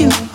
you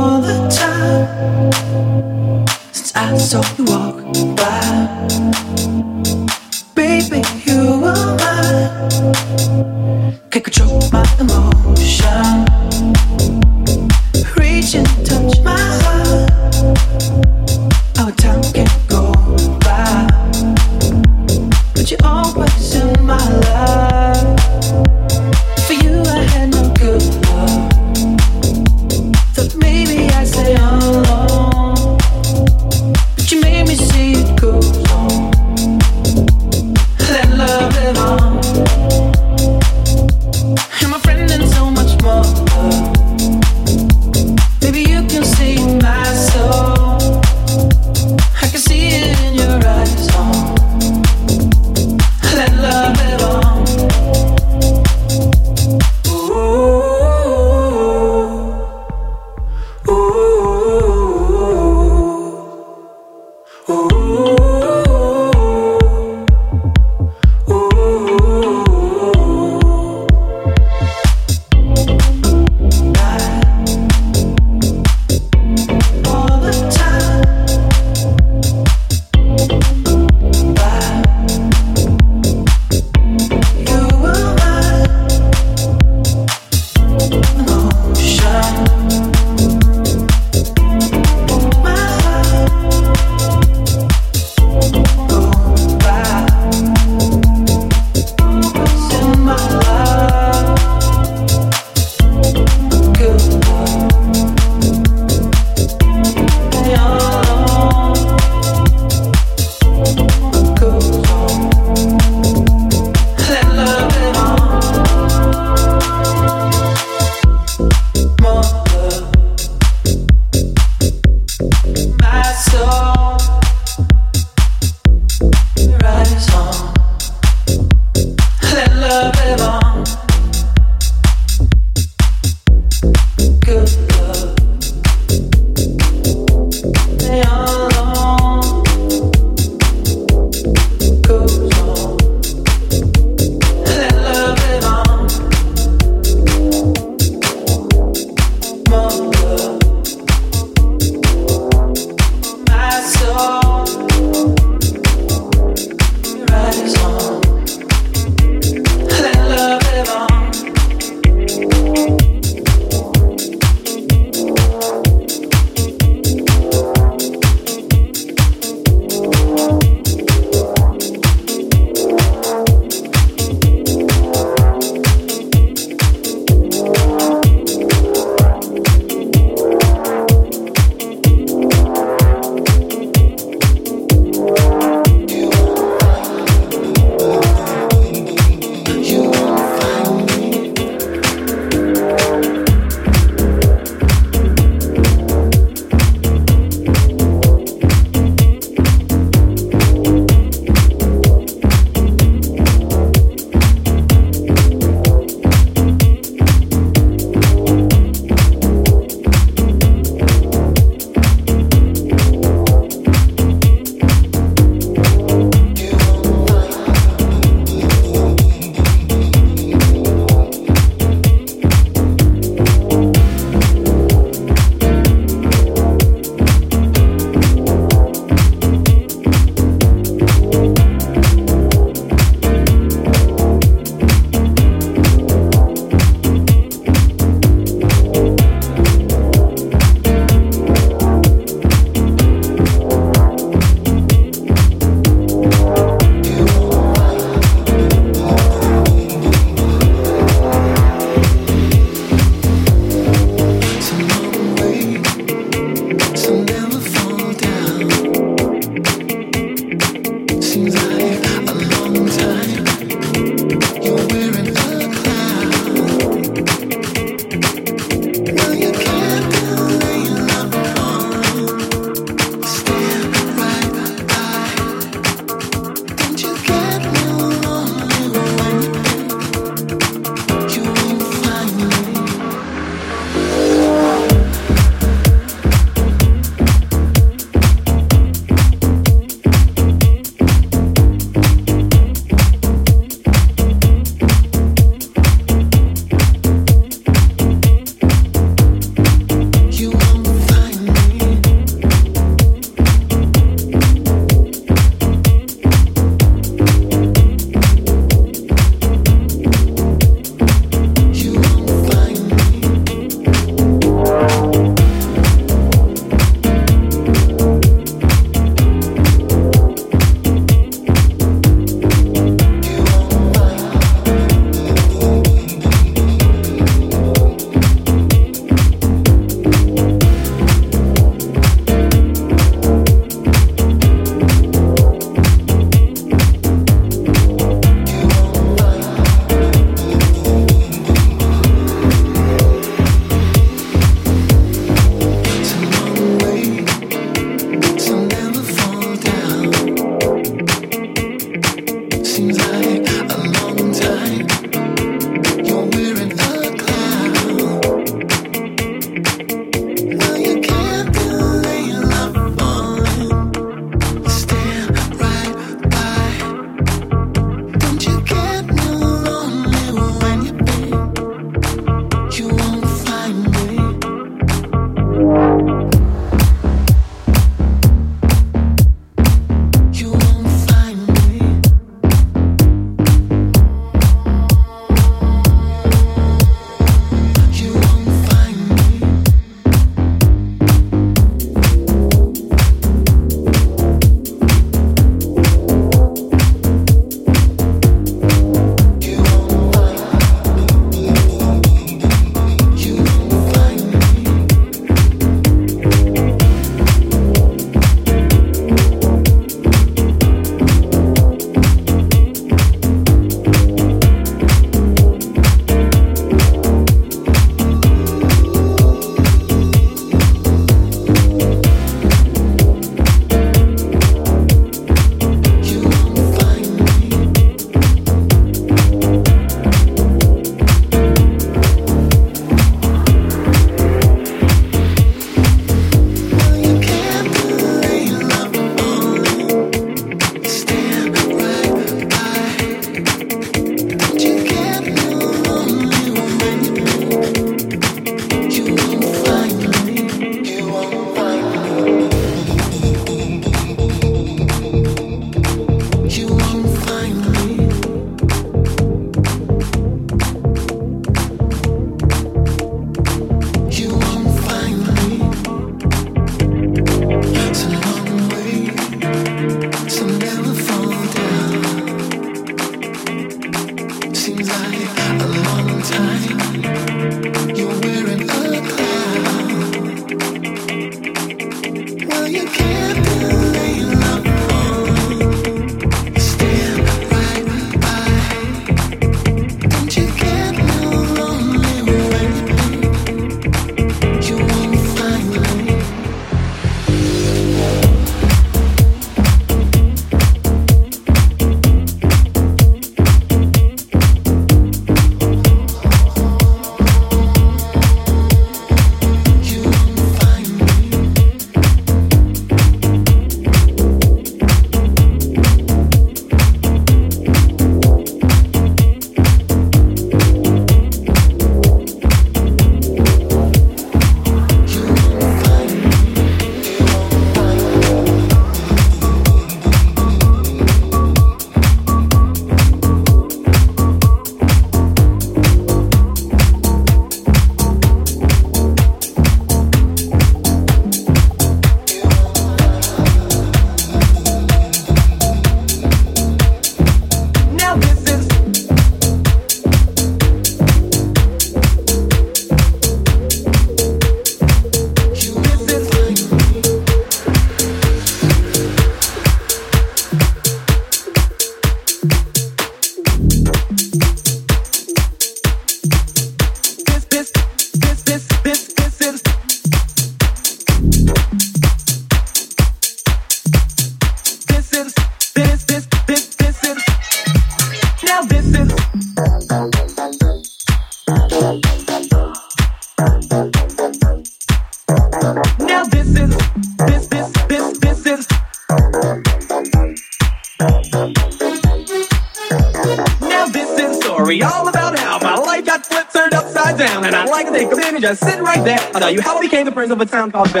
of a town called Bel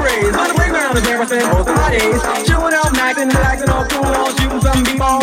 rays. On the playground, the camera said both bodies. Chilling out, maxing, relaxing, all cool, all shooting some b-ball.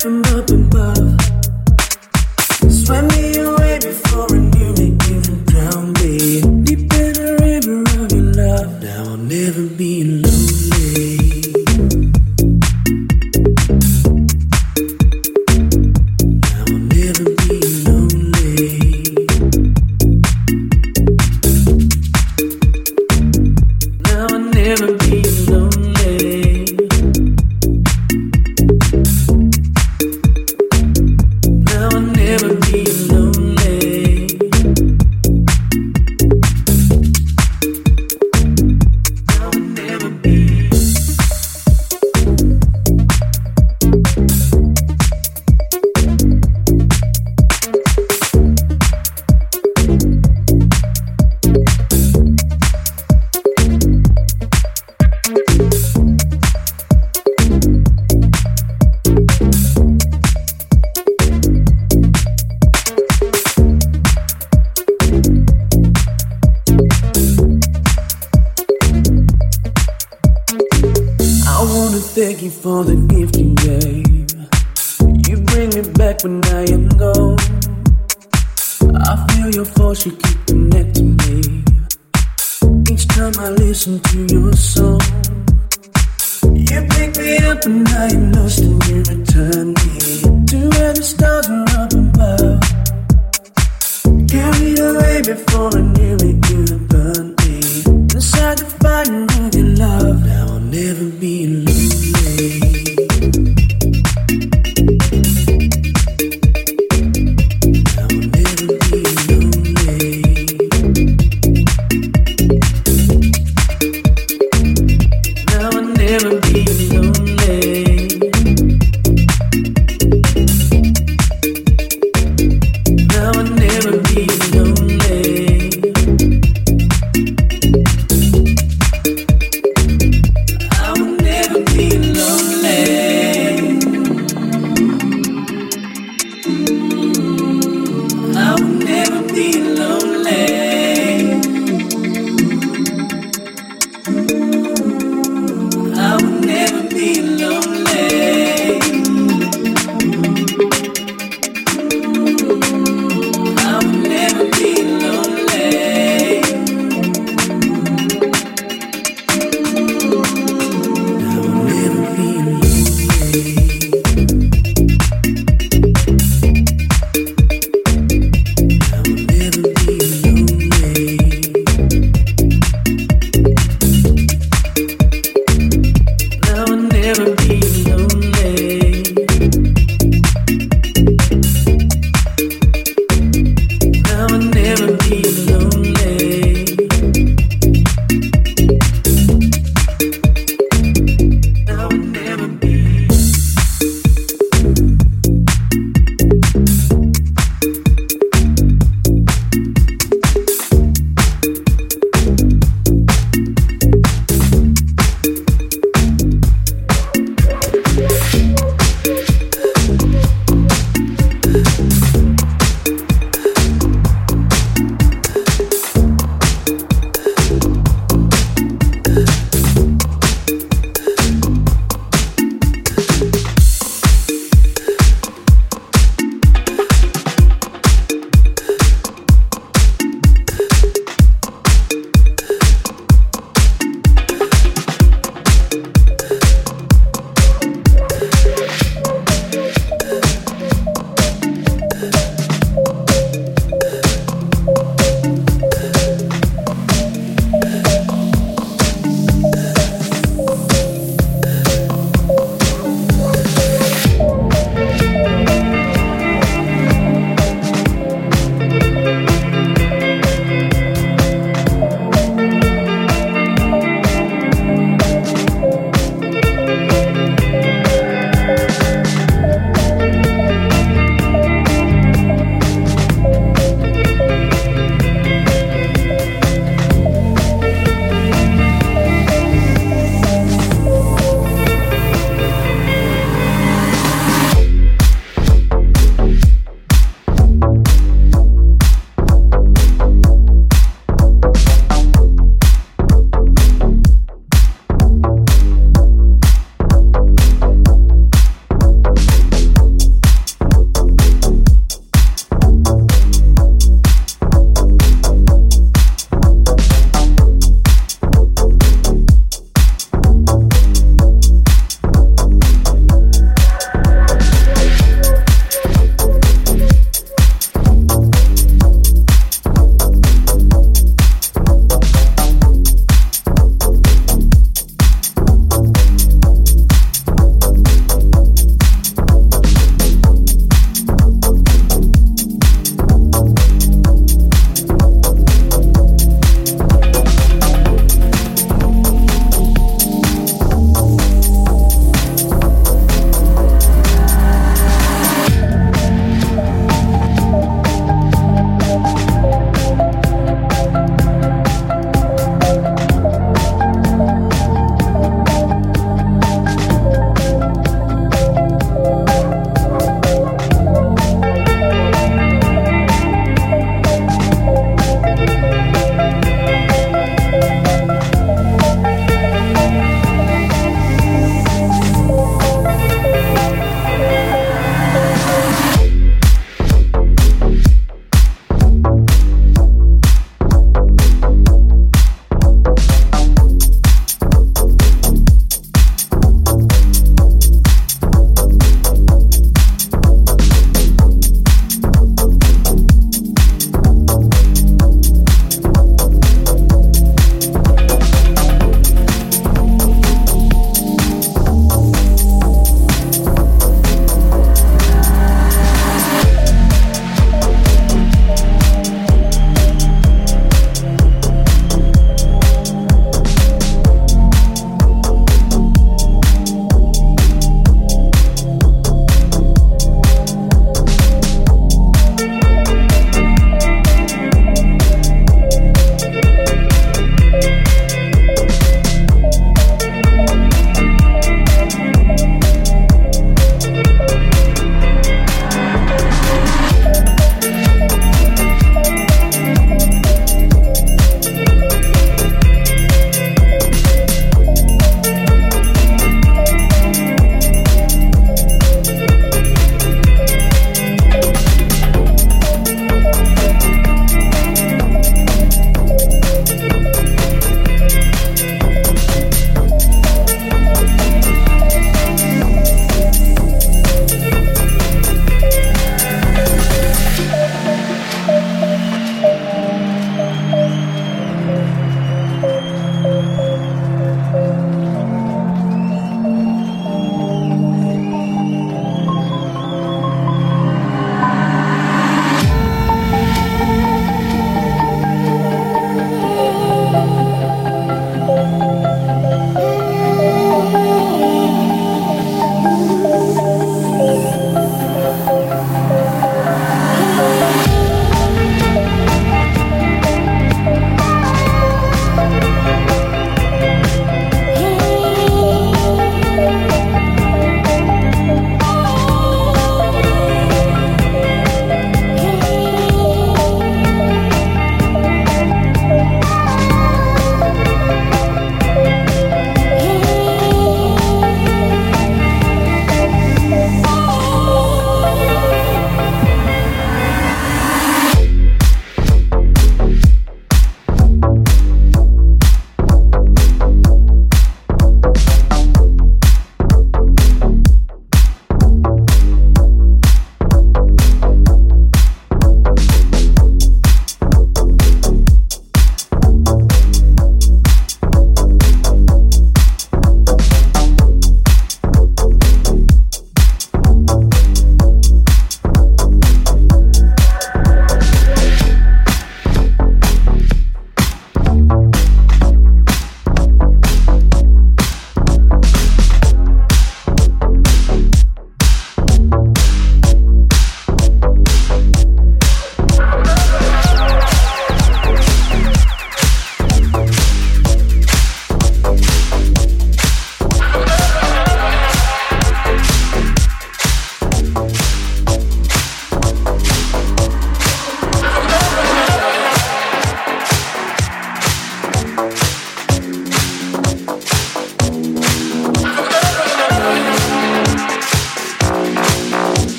From up above.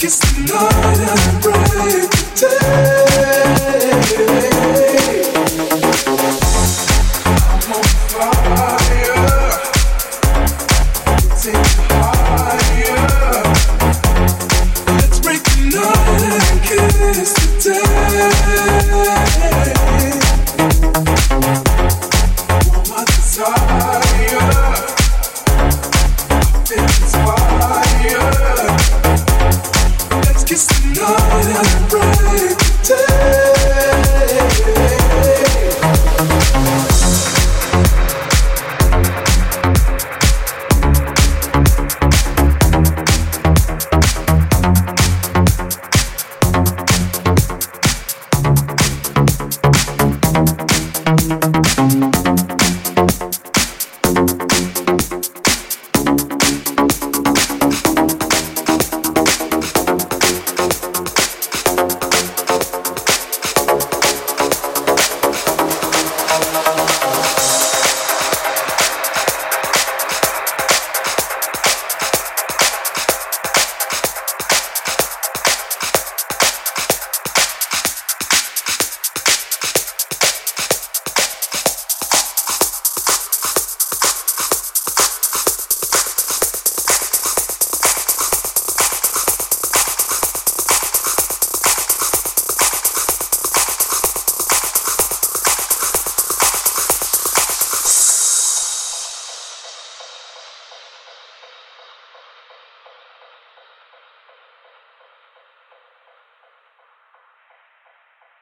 Cause tonight I'm ready to take